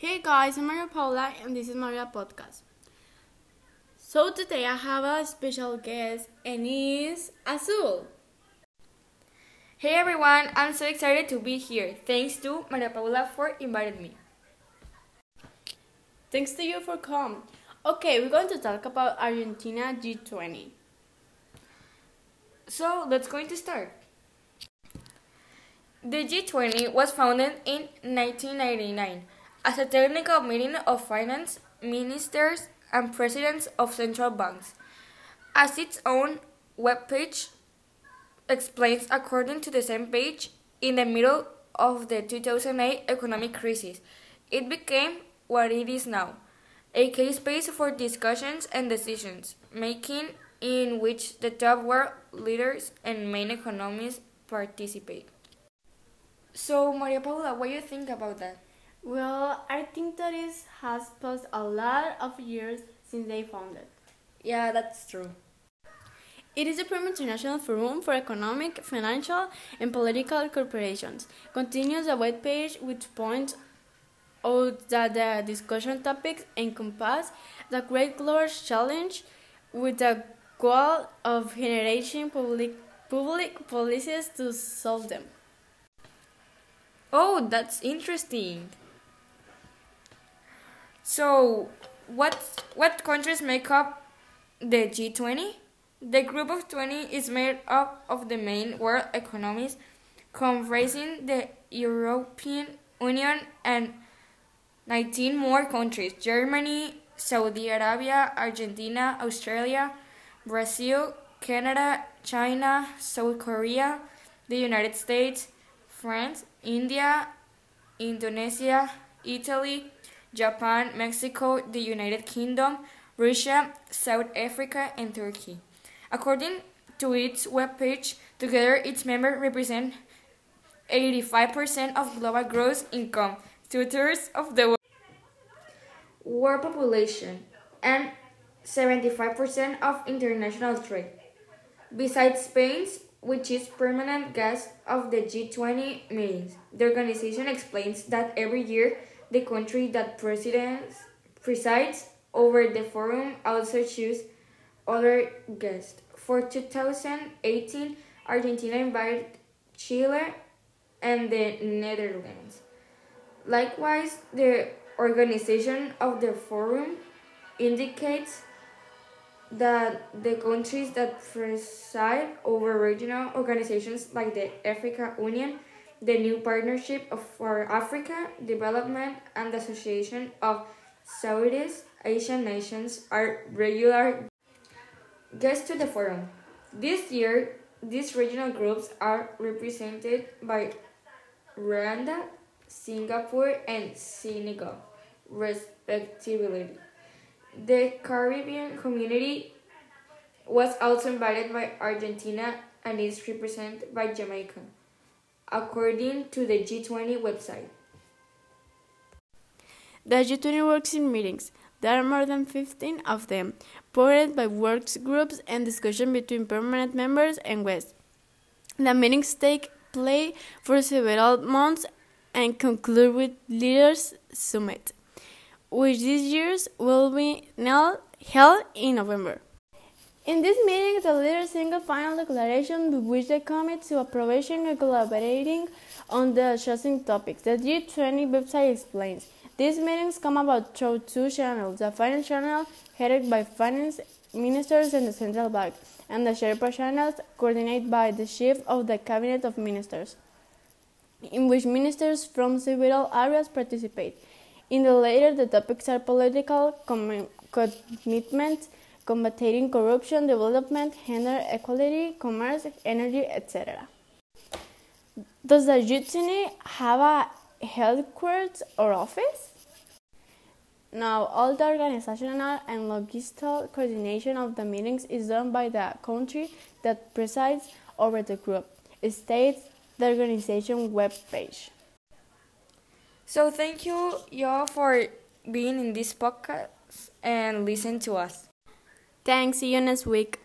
Hey guys, I'm Maria Paula and this is Maria Podcast. So today I have a special guest and it's Azul. Hey everyone, I'm so excited to be here. Thanks to Maria Paula for inviting me. Thanks to you for coming. Okay, we're going to talk about Argentina G20. So let's going to start. The G20 was founded in 1999 as a technical meeting of finance ministers and presidents of central banks. As its own webpage explains, according to the same page, in the middle of the 2008 economic crisis, it became what it is now a key space for discussions and decisions making in which the top world leaders and main economies participate. So, Maria Paula, what do you think about that? Well, I think that it has passed a lot of years since they founded. Yeah, that's true. It is a premier international forum for economic, financial, and political corporations. Continues a web page which points out that the discussion topics encompass the Great Global Challenge with the goal of generating public, public policies to solve them. Oh, that's interesting. So, what what countries make up the G20? The group of 20 is made up of the main world economies, comprising the European Union and 19 more countries Germany, Saudi Arabia, Argentina, Australia, Brazil, Canada, China, South Korea, the United States, France, India, Indonesia, Italy, Japan, Mexico, the United Kingdom, Russia, South Africa, and Turkey. According to its webpage, together its members represent 85% of global gross income, two thirds of the world population, and 75% of international trade. Besides Spain, which is permanent guest of the G20 meetings, the organization explains that every year the country that presides over the forum also chooses other guests. For 2018, Argentina invited Chile and the Netherlands. Likewise, the organization of the forum indicates that the countries that preside over regional organizations like the Africa Union, the New Partnership for Africa Development, and the Association of Southeast Asian Nations are regular guests to the forum. This year, these regional groups are represented by Rwanda, Singapore, and Senegal, respectively. The Caribbean community was also invited by Argentina and is represented by Jamaica, according to the G20 website. The G20 works in meetings. There are more than 15 of them, supported by works groups and discussion between permanent members and guests. The meetings take place for several months and conclude with Leaders Summit, which this year will be held in November. In this meeting, the leaders sing a final declaration with which they commit to approbation and collaborating on the chosen topics. The G20 website explains. These meetings come about through two channels the finance channel, headed by finance ministers and the central bank, and the Sherpa channels, coordinated by the chief of the cabinet of ministers, in which ministers from several areas participate. In the latter, the topics are political commitments, combating corruption, development, gender equality, commerce, energy, etc. Does the G20 have a headquarters or office? Now, all the organizational and logistical coordination of the meetings is done by the country that presides over the group, states the organization webpage. So, thank you, y'all, for being in this podcast and listen to us. Thanks. See you next week.